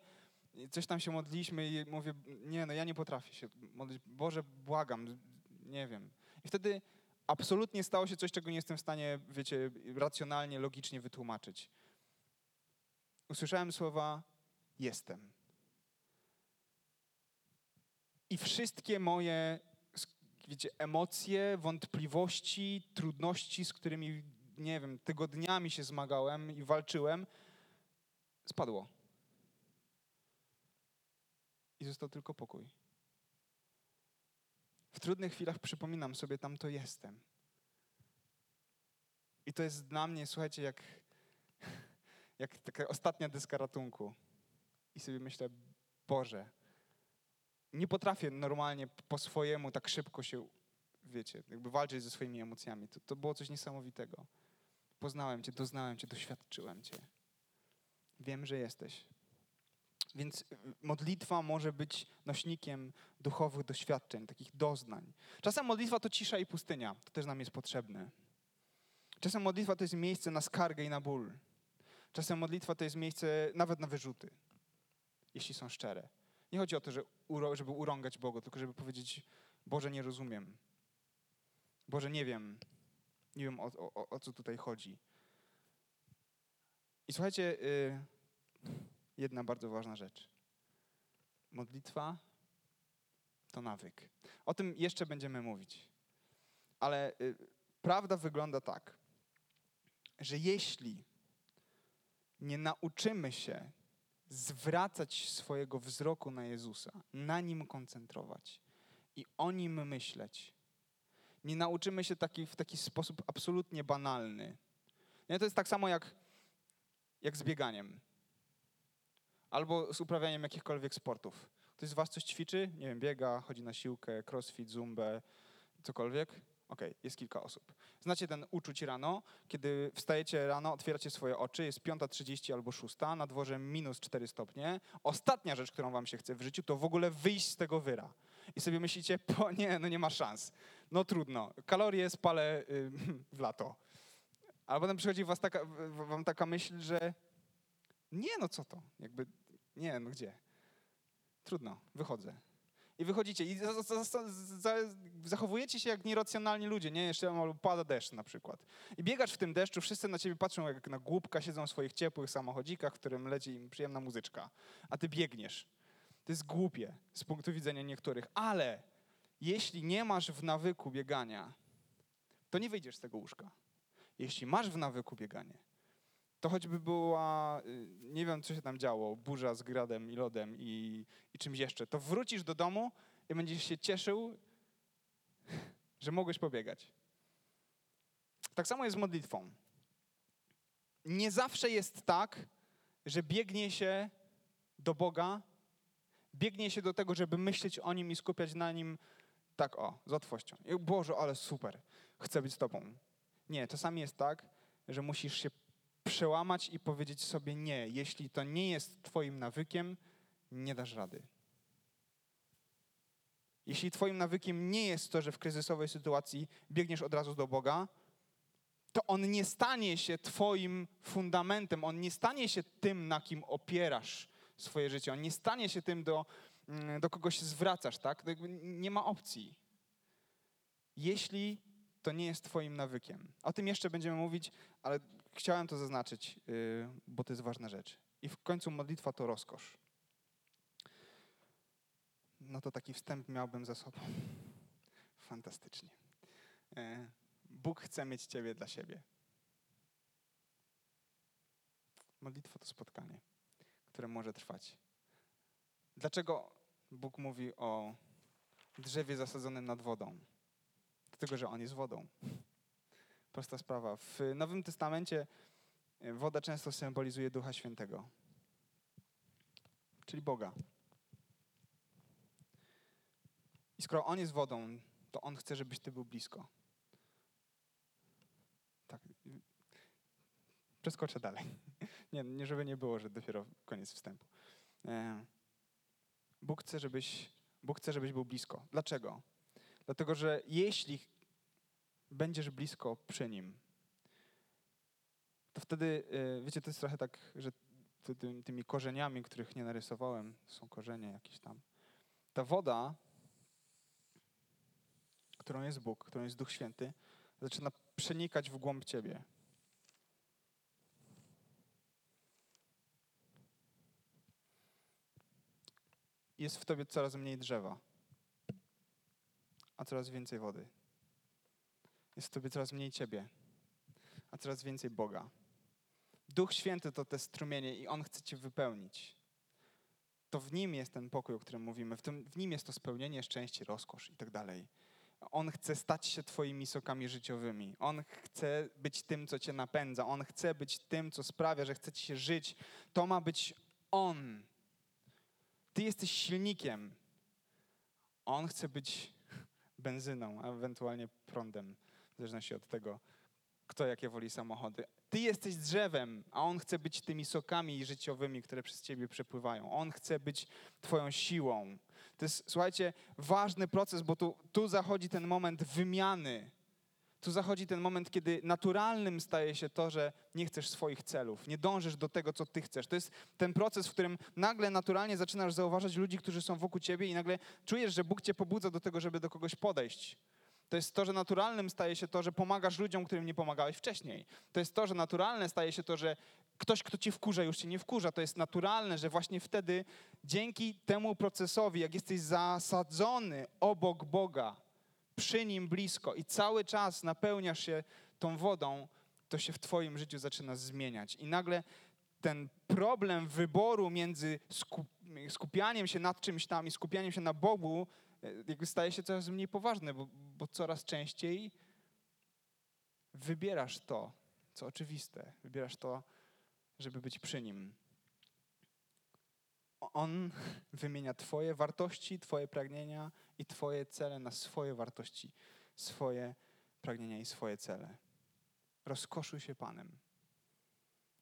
coś tam się modliliśmy i mówię, nie no ja nie potrafię się modlić, Boże błagam, nie wiem. I wtedy absolutnie stało się coś, czego nie jestem w stanie, wiecie, racjonalnie, logicznie wytłumaczyć. Usłyszałem słowa jestem. I wszystkie moje wiecie, emocje, wątpliwości, trudności, z którymi, nie wiem, tygodniami się zmagałem i walczyłem, spadło. I został tylko pokój. W trudnych chwilach przypominam sobie, tam to jestem. I to jest dla mnie, słuchajcie, jak, jak taka ostatnia deska ratunku. I sobie myślę, Boże, nie potrafię normalnie po swojemu tak szybko się, wiecie, jakby walczyć ze swoimi emocjami. To, to było coś niesamowitego. Poznałem Cię, doznałem Cię, doświadczyłem Cię. Wiem, że jesteś. Więc y, modlitwa może być nośnikiem duchowych doświadczeń, takich doznań. Czasem modlitwa to cisza i pustynia. To też nam jest potrzebne. Czasem modlitwa to jest miejsce na skargę i na ból. Czasem modlitwa to jest miejsce nawet na wyrzuty, jeśli są szczere. Nie chodzi o to, że, żeby urągać Bogu, tylko żeby powiedzieć, Boże, nie rozumiem. Boże, nie wiem. Nie wiem, o, o, o co tutaj chodzi. I słuchajcie, yy, jedna bardzo ważna rzecz. Modlitwa to nawyk. O tym jeszcze będziemy mówić. Ale yy, prawda wygląda tak, że jeśli nie nauczymy się zwracać swojego wzroku na Jezusa, na Nim koncentrować i o Nim myśleć. Nie nauczymy się taki, w taki sposób absolutnie banalny. Nie? To jest tak samo jak, jak z bieganiem. Albo z uprawianiem jakichkolwiek sportów. Ktoś z was coś ćwiczy? Nie wiem, biega, chodzi na siłkę, crossfit, zumbę, cokolwiek. Okej, okay, jest kilka osób. Znacie ten uczuć rano, kiedy wstajecie rano, otwieracie swoje oczy, jest 5.30 albo 6, na dworze minus 4 stopnie. Ostatnia rzecz, którą wam się chce w życiu, to w ogóle wyjść z tego wyra. I sobie myślicie, po nie, no nie ma szans. No trudno, kalorie spalę yy, w lato. Ale potem przychodzi was taka, wam taka myśl, że nie, no co to, jakby, nie, no gdzie. Trudno, wychodzę i wychodzicie i zachowujecie się jak nieracjonalni ludzie, nie? Jeszcze pada deszcz na przykład. I biegasz w tym deszczu, wszyscy na ciebie patrzą jak na głupka, siedzą w swoich ciepłych samochodzikach, w którym leci im przyjemna muzyczka, a ty biegniesz. To jest głupie z punktu widzenia niektórych, ale jeśli nie masz w nawyku biegania, to nie wyjdziesz z tego łóżka. Jeśli masz w nawyku bieganie, to choćby była, y, nie wiem co się tam działo, burza z gradem i lodem i, i czymś jeszcze, to wrócisz do domu i będziesz się cieszył, że mogłeś pobiegać. Tak samo jest z modlitwą. Nie zawsze jest tak, że biegnie się do Boga, biegnie się do tego, żeby myśleć o Nim i skupiać na Nim Tak o, z łatwością. Boże, ale super, chcę być z Tobą. Nie, czasami jest tak, że musisz się przełamać i powiedzieć sobie nie. Jeśli to nie jest Twoim nawykiem, nie dasz rady. Jeśli Twoim nawykiem nie jest to, że w kryzysowej sytuacji biegniesz od razu do Boga, to On nie stanie się Twoim fundamentem, On nie stanie się tym, na kim opierasz swoje życie, On nie stanie się tym, do, mm, do kogoś zwracasz, tak? Nie ma opcji. Jeśli to nie jest Twoim nawykiem. O tym jeszcze będziemy mówić, ale chciałem to zaznaczyć, y, bo to jest ważna rzecz. I w końcu modlitwa to rozkosz. No to taki wstęp miałbym za sobą. Fantastycznie. E, Bóg chce mieć Ciebie dla siebie. Modlitwa to spotkanie, które może trwać. Dlaczego Bóg mówi o drzewie zasadzonym nad wodą? Dlatego, że On jest wodą. Prosta sprawa. W Nowym Testamencie e, woda często symbolizuje Ducha Świętego, czyli Boga. I skoro On jest wodą, to On chce, żebyś Ty był blisko. Tak. Przeskoczę dalej. Nie, nie żeby nie było, że dopiero koniec wstępu. E, Bóg chce, żebyś, Bóg chce, żebyś był blisko. Dlaczego? Dlatego, że jeśli będziesz blisko przy Nim, to wtedy, e, wiecie, to jest trochę tak, że tymi korzeniami, których nie narysowałem, są korzenie jakieś tam. Ta woda którą jest Bóg, którą jest Duch Święty, zaczyna przenikać w głąb ciebie. Jest w tobie coraz mniej drzewa, a coraz więcej wody. Jest w tobie coraz mniej ciebie, a coraz więcej Boga. Duch Święty to te strumienie i On chce cię wypełnić. To w Nim jest ten pokój, o którym mówimy. W, tym, w Nim jest to spełnienie, szczęście, rozkosz i tak dalej. On chce stać się Twoimi sokami życiowymi. On chce być tym, co Cię napędza. On chce być tym, co sprawia, że chce Ci się żyć. To ma być On. Ty jesteś silnikiem. On chce być benzyną, ewentualnie prądem, zależności od tego, kto jakie woli samochody. Ty jesteś drzewem, a On chce być tymi sokami życiowymi, które przez Ciebie przepływają. On chce być Twoją siłą. To jest, słuchajcie, ważny proces, bo tu, tu zachodzi ten moment wymiany. Tu zachodzi ten moment, kiedy naturalnym staje się to, że nie chcesz swoich celów, nie dążysz do tego, co ty chcesz. To jest ten proces, w którym nagle naturalnie zaczynasz zauważać ludzi, którzy są wokół ciebie i nagle czujesz, że Bóg cię pobudza do tego, żeby do kogoś podejść. To jest to, że naturalnym staje się to, że pomagasz ludziom, którym nie pomagałeś wcześniej. To jest to, że naturalne staje się to, że ktoś, kto cię wkurza, już cię nie wkurza. To jest naturalne, że właśnie wtedy dzięki temu procesowi, jak jesteś zasadzony obok Boga, przy Nim blisko i cały czas napełniasz się tą wodą, to się w twoim życiu zaczyna zmieniać. I nagle ten problem wyboru między skupianiem się nad czymś tam i skupianiem się na Bogu jakby staje się coraz mniej poważny, bo, bo coraz częściej wybierasz to, co oczywiste. Wybierasz to, żeby być przy Nim. On wymienia Twoje wartości, Twoje pragnienia i Twoje cele na swoje wartości, swoje pragnienia i swoje cele. Rozkoszuj się Panem,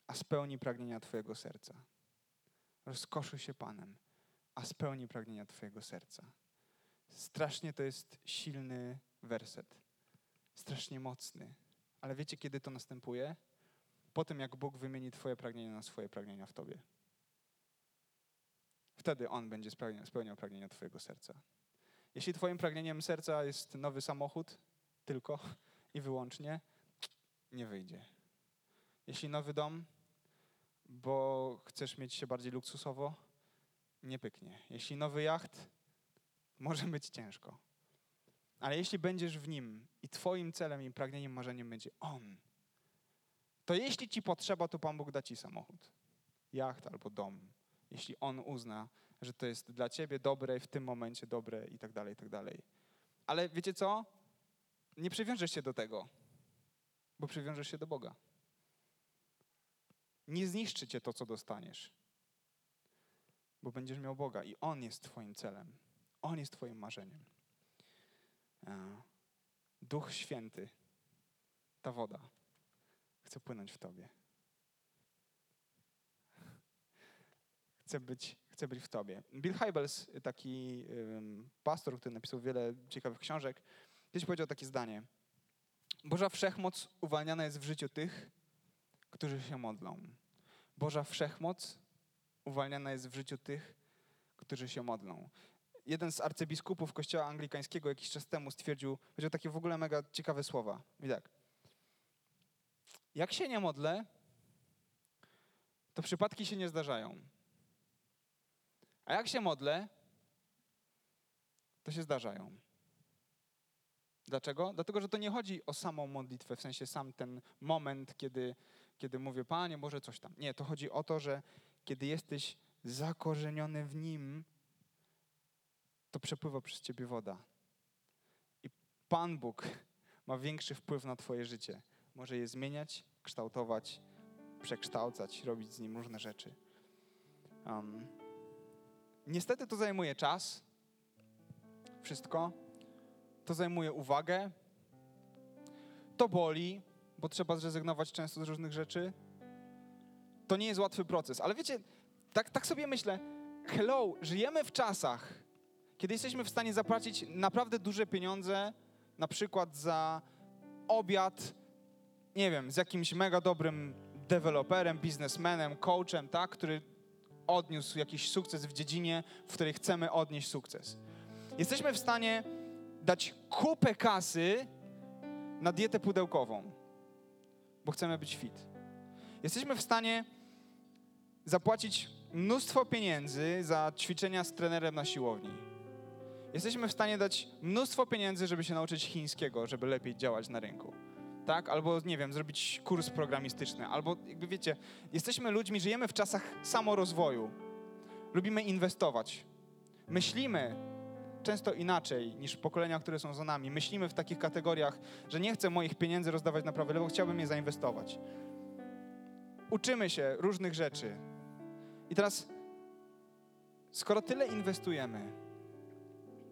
a spełni pragnienia Twojego serca. Rozkoszuj się Panem, a spełni pragnienia Twojego serca. Strasznie to jest silny werset. Strasznie mocny. Ale wiecie, kiedy to następuje? po tym, jak Bóg wymieni Twoje pragnienia na swoje pragnienia w Tobie. Wtedy On będzie spełniał, pragnienia Twojego serca. Jeśli Twoim pragnieniem serca jest nowy samochód, tylko i wyłącznie, nie wyjdzie. Jeśli nowy dom, bo chcesz mieć się bardziej luksusowo, nie pyknie. Jeśli nowy jacht, może być ciężko. Ale jeśli będziesz w nim i Twoim celem i pragnieniem, marzeniem będzie On, to jeśli ci potrzeba, to Pan Bóg da ci samochód, jacht albo dom. Jeśli On uzna, że to jest dla ciebie dobre w tym momencie dobre i tak dalej, i tak dalej. Ale wiecie co? Nie przywiążesz się do tego, bo przywiążesz się do Boga. Nie zniszczy cię to, co dostaniesz, bo będziesz miał Boga i On jest twoim celem. On jest twoim marzeniem. Duch Święty, ta woda, chce płynąć w Tobie. Chcę być, chcę być w Tobie. Bill Hybels, taki pastor, który napisał wiele ciekawych książek, kiedyś powiedział takie zdanie. Boża Wszechmoc uwalniana jest w życiu tych, którzy się modlą. Boża Wszechmoc uwalniana jest w życiu tych, którzy się modlą. Jeden z arcybiskupów kościoła anglikańskiego jakiś czas temu stwierdził, powiedział takie w ogóle mega ciekawe słowa. I tak, jak się nie modlę, to przypadki się nie zdarzają. A jak się modlę, to się zdarzają. Dlaczego? Dlatego, że to nie chodzi o samą modlitwę, w sensie sam ten moment, kiedy, kiedy mówię, Panie, może coś tam. Nie, to chodzi o to, że kiedy jesteś zakorzeniony w Nim, to przepływa przez ciebie woda. I Pan Bóg ma większy wpływ na twoje życie. Może je zmieniać, kształtować, przekształcać, robić z nim różne rzeczy. Um, niestety to zajmuje czas, wszystko. To zajmuje uwagę. To boli, bo trzeba zrezygnować często z różnych rzeczy. To nie jest łatwy proces, ale wiecie, tak, tak sobie myślę, hello, żyjemy w czasach, kiedy jesteśmy w stanie zapłacić naprawdę duże pieniądze, na przykład za obiad, nie wiem, z jakimś mega dobrym deweloperem, biznesmenem, coachem, tak, który odniósł jakiś sukces w dziedzinie, w której chcemy odnieść sukces. Jesteśmy w stanie dać kupę kasy na dietę pudełkową, bo chcemy być fit. Jesteśmy w stanie zapłacić mnóstwo pieniędzy za ćwiczenia z trenerem na siłowni. Jesteśmy w stanie dać mnóstwo pieniędzy, żeby się nauczyć chińskiego, żeby lepiej działać na rynku. Tak? Albo, nie wiem, zrobić kurs programistyczny. Albo, jakby wiecie, jesteśmy ludźmi, żyjemy w czasach samorozwoju. Lubimy inwestować. Myślimy często inaczej niż pokolenia, które są za nami. Myślimy w takich kategoriach, że nie chcę moich pieniędzy rozdawać na prawo lewo, chciałbym je zainwestować. Uczymy się różnych rzeczy. I teraz, skoro tyle inwestujemy,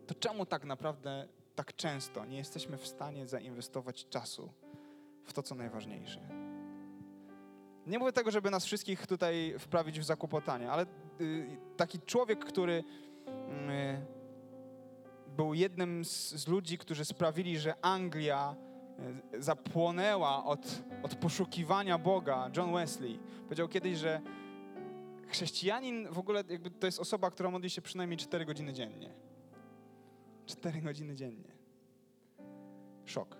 to czemu tak naprawdę tak często nie jesteśmy w stanie zainwestować czasu w to, co najważniejsze? Nie mówię tego, żeby nas wszystkich tutaj wprawić w zakłopotanie, ale y, taki człowiek, który y, był jednym z, ludzi, którzy sprawili, że Anglia y, zapłonęła od, od poszukiwania Boga, John Wesley, powiedział kiedyś, że chrześcijanin w ogóle to jest osoba, która modli się przynajmniej 4 godziny dziennie. 4 godziny dziennie. Szok.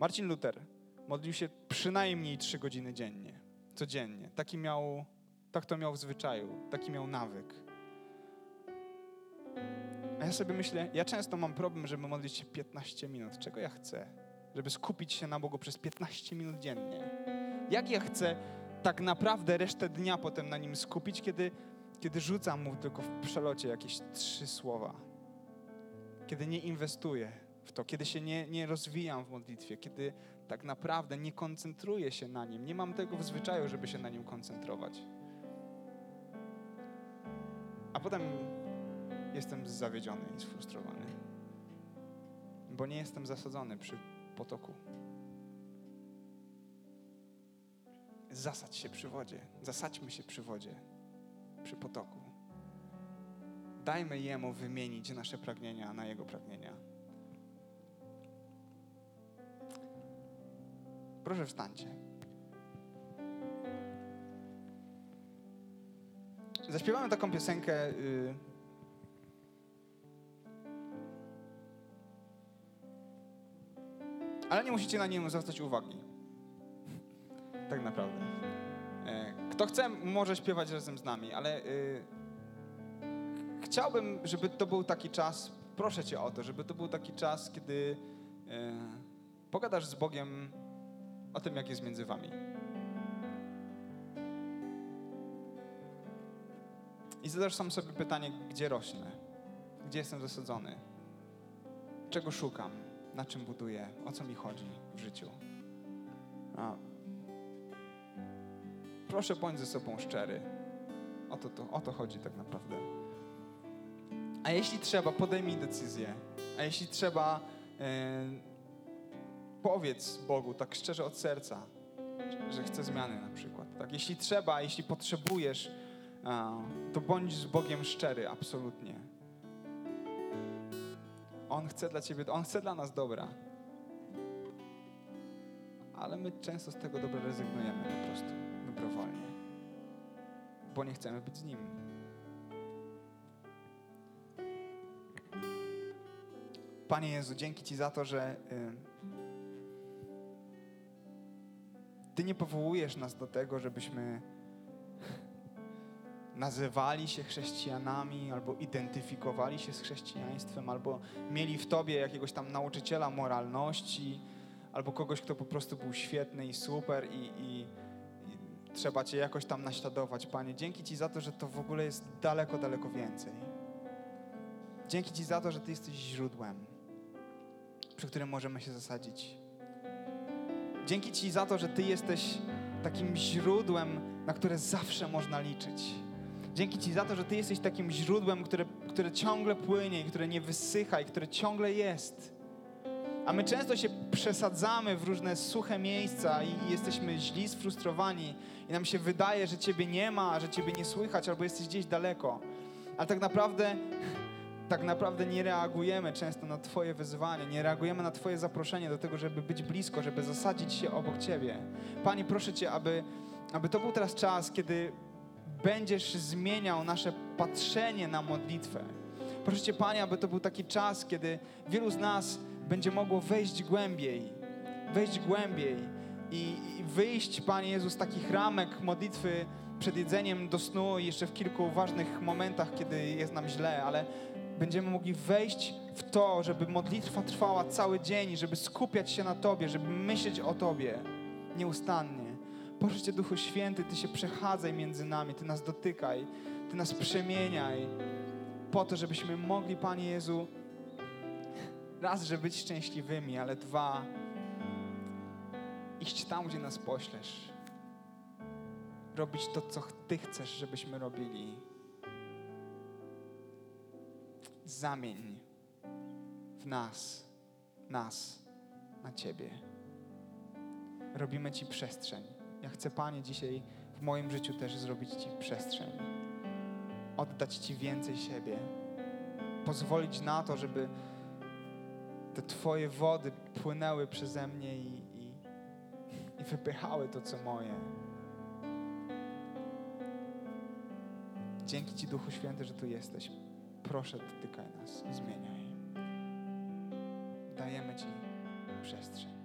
Marcin Luther modlił się przynajmniej 3 godziny dziennie, codziennie. Taki miał, tak to miał w zwyczaju, taki miał nawyk. A ja sobie myślę, ja często mam problem, żeby modlić się 15 minut. Czego ja chcę? Żeby skupić się na Bogu przez 15 minut dziennie. Jak ja chcę tak naprawdę resztę dnia potem na nim skupić, kiedy, kiedy rzucam mu tylko w przelocie jakieś trzy słowa? Kiedy nie inwestuję w to, kiedy się nie, nie rozwijam w modlitwie, kiedy tak naprawdę nie koncentruję się na nim, nie mam tego w zwyczaju, żeby się na nim koncentrować. A potem jestem zawiedziony i sfrustrowany, bo nie jestem zasadzony przy potoku. Zasadź się przy wodzie, zasadźmy się przy wodzie, przy potoku. Dajmy Jemu wymienić nasze pragnienia na Jego pragnienia. Proszę wstańcie. Zaśpiewamy taką piosenkę. Yy, ale nie musicie na nią zwracać uwagi. Tak naprawdę. E, kto chce, może śpiewać razem z nami, ale yy, chciałbym, żeby to był taki czas, proszę Cię o to, żeby to był taki czas, kiedy e, pogadasz z Bogiem o tym, jak jest między Wami. I zadasz sam sobie pytanie, gdzie rośnę, gdzie jestem zasadzony, czego szukam, na czym buduję, o co mi chodzi w życiu. Proszę bądź ze sobą szczery. O to, to, o to chodzi tak naprawdę. A jeśli trzeba, podejmij decyzję. A jeśli trzeba, e, powiedz Bogu tak szczerze od serca, że chce zmiany na przykład. Tak? Jeśli trzeba, jeśli potrzebujesz, to bądź z Bogiem szczery, absolutnie. On chce dla ciebie, On chce dla nas dobra. Ale my często z tego dobra rezygnujemy po prostu dobrowolnie. Bo nie chcemy być z Nim. Panie Jezu, dzięki Ci za to, że y, Ty nie powołujesz nas do tego, żebyśmy nazywali się chrześcijanami, albo identyfikowali się z chrześcijaństwem, albo mieli w Tobie jakiegoś tam nauczyciela moralności, albo kogoś, kto po prostu był świetny i super i, i, i trzeba Cię jakoś tam naśladować, Panie. Dzięki Ci za to, że to w ogóle jest daleko, daleko więcej. Dzięki Ci za to, że Ty jesteś źródłem, przy którym możemy się zasadzić. Dzięki Ci za to, że Ty jesteś takim źródłem, na które zawsze można liczyć. Dzięki Ci za to, że Ty jesteś takim źródłem, które, które ciągle płynie i które nie wysycha i które ciągle jest. A my często się przesadzamy w różne suche miejsca i jesteśmy źli, sfrustrowani i nam się wydaje, że Ciebie nie ma, że Ciebie nie słychać albo jesteś gdzieś daleko. Ale tak naprawdę, tak naprawdę nie reagujemy często na Twoje wyzwanie, nie reagujemy na Twoje zaproszenie do tego, żeby być blisko, żeby zasadzić się obok Ciebie. Pani, proszę Cię, aby, aby to był teraz czas, kiedy będziesz zmieniał nasze patrzenie na modlitwę. Proszę Cię, Panie, aby to był taki czas, kiedy wielu z nas będzie mogło wejść głębiej, wejść głębiej i, i wyjść, Panie Jezus, z takich ramek modlitwy przed jedzeniem do snu i jeszcze w kilku ważnych momentach, kiedy jest nam źle, ale będziemy mogli wejść w to, żeby modlitwa trwała cały dzień, żeby skupiać się na Tobie, żeby myśleć o Tobie nieustannie. Proszę Cię, Duchu Święty, Ty się przechadzaj między nami, Ty nas dotykaj, Ty nas przemieniaj, po to, żebyśmy mogli, Panie Jezu, raz, że być szczęśliwymi, ale dwa, iść tam, gdzie nas poślesz. Robić to, co Ty chcesz, żebyśmy robili. Zamień w nas, nas na Ciebie. Robimy Ci przestrzeń. Ja chcę, Panie, dzisiaj w moim życiu też zrobić Ci przestrzeń. Oddać Ci więcej siebie. Pozwolić na to, żeby te Twoje wody płynęły przeze mnie i, i, i wypychały to, co moje. Dzięki Ci, Duchu Święty, że tu jesteś. Proszę, dotykaj nas, zmieniaj. Dajemy Ci przestrzeń.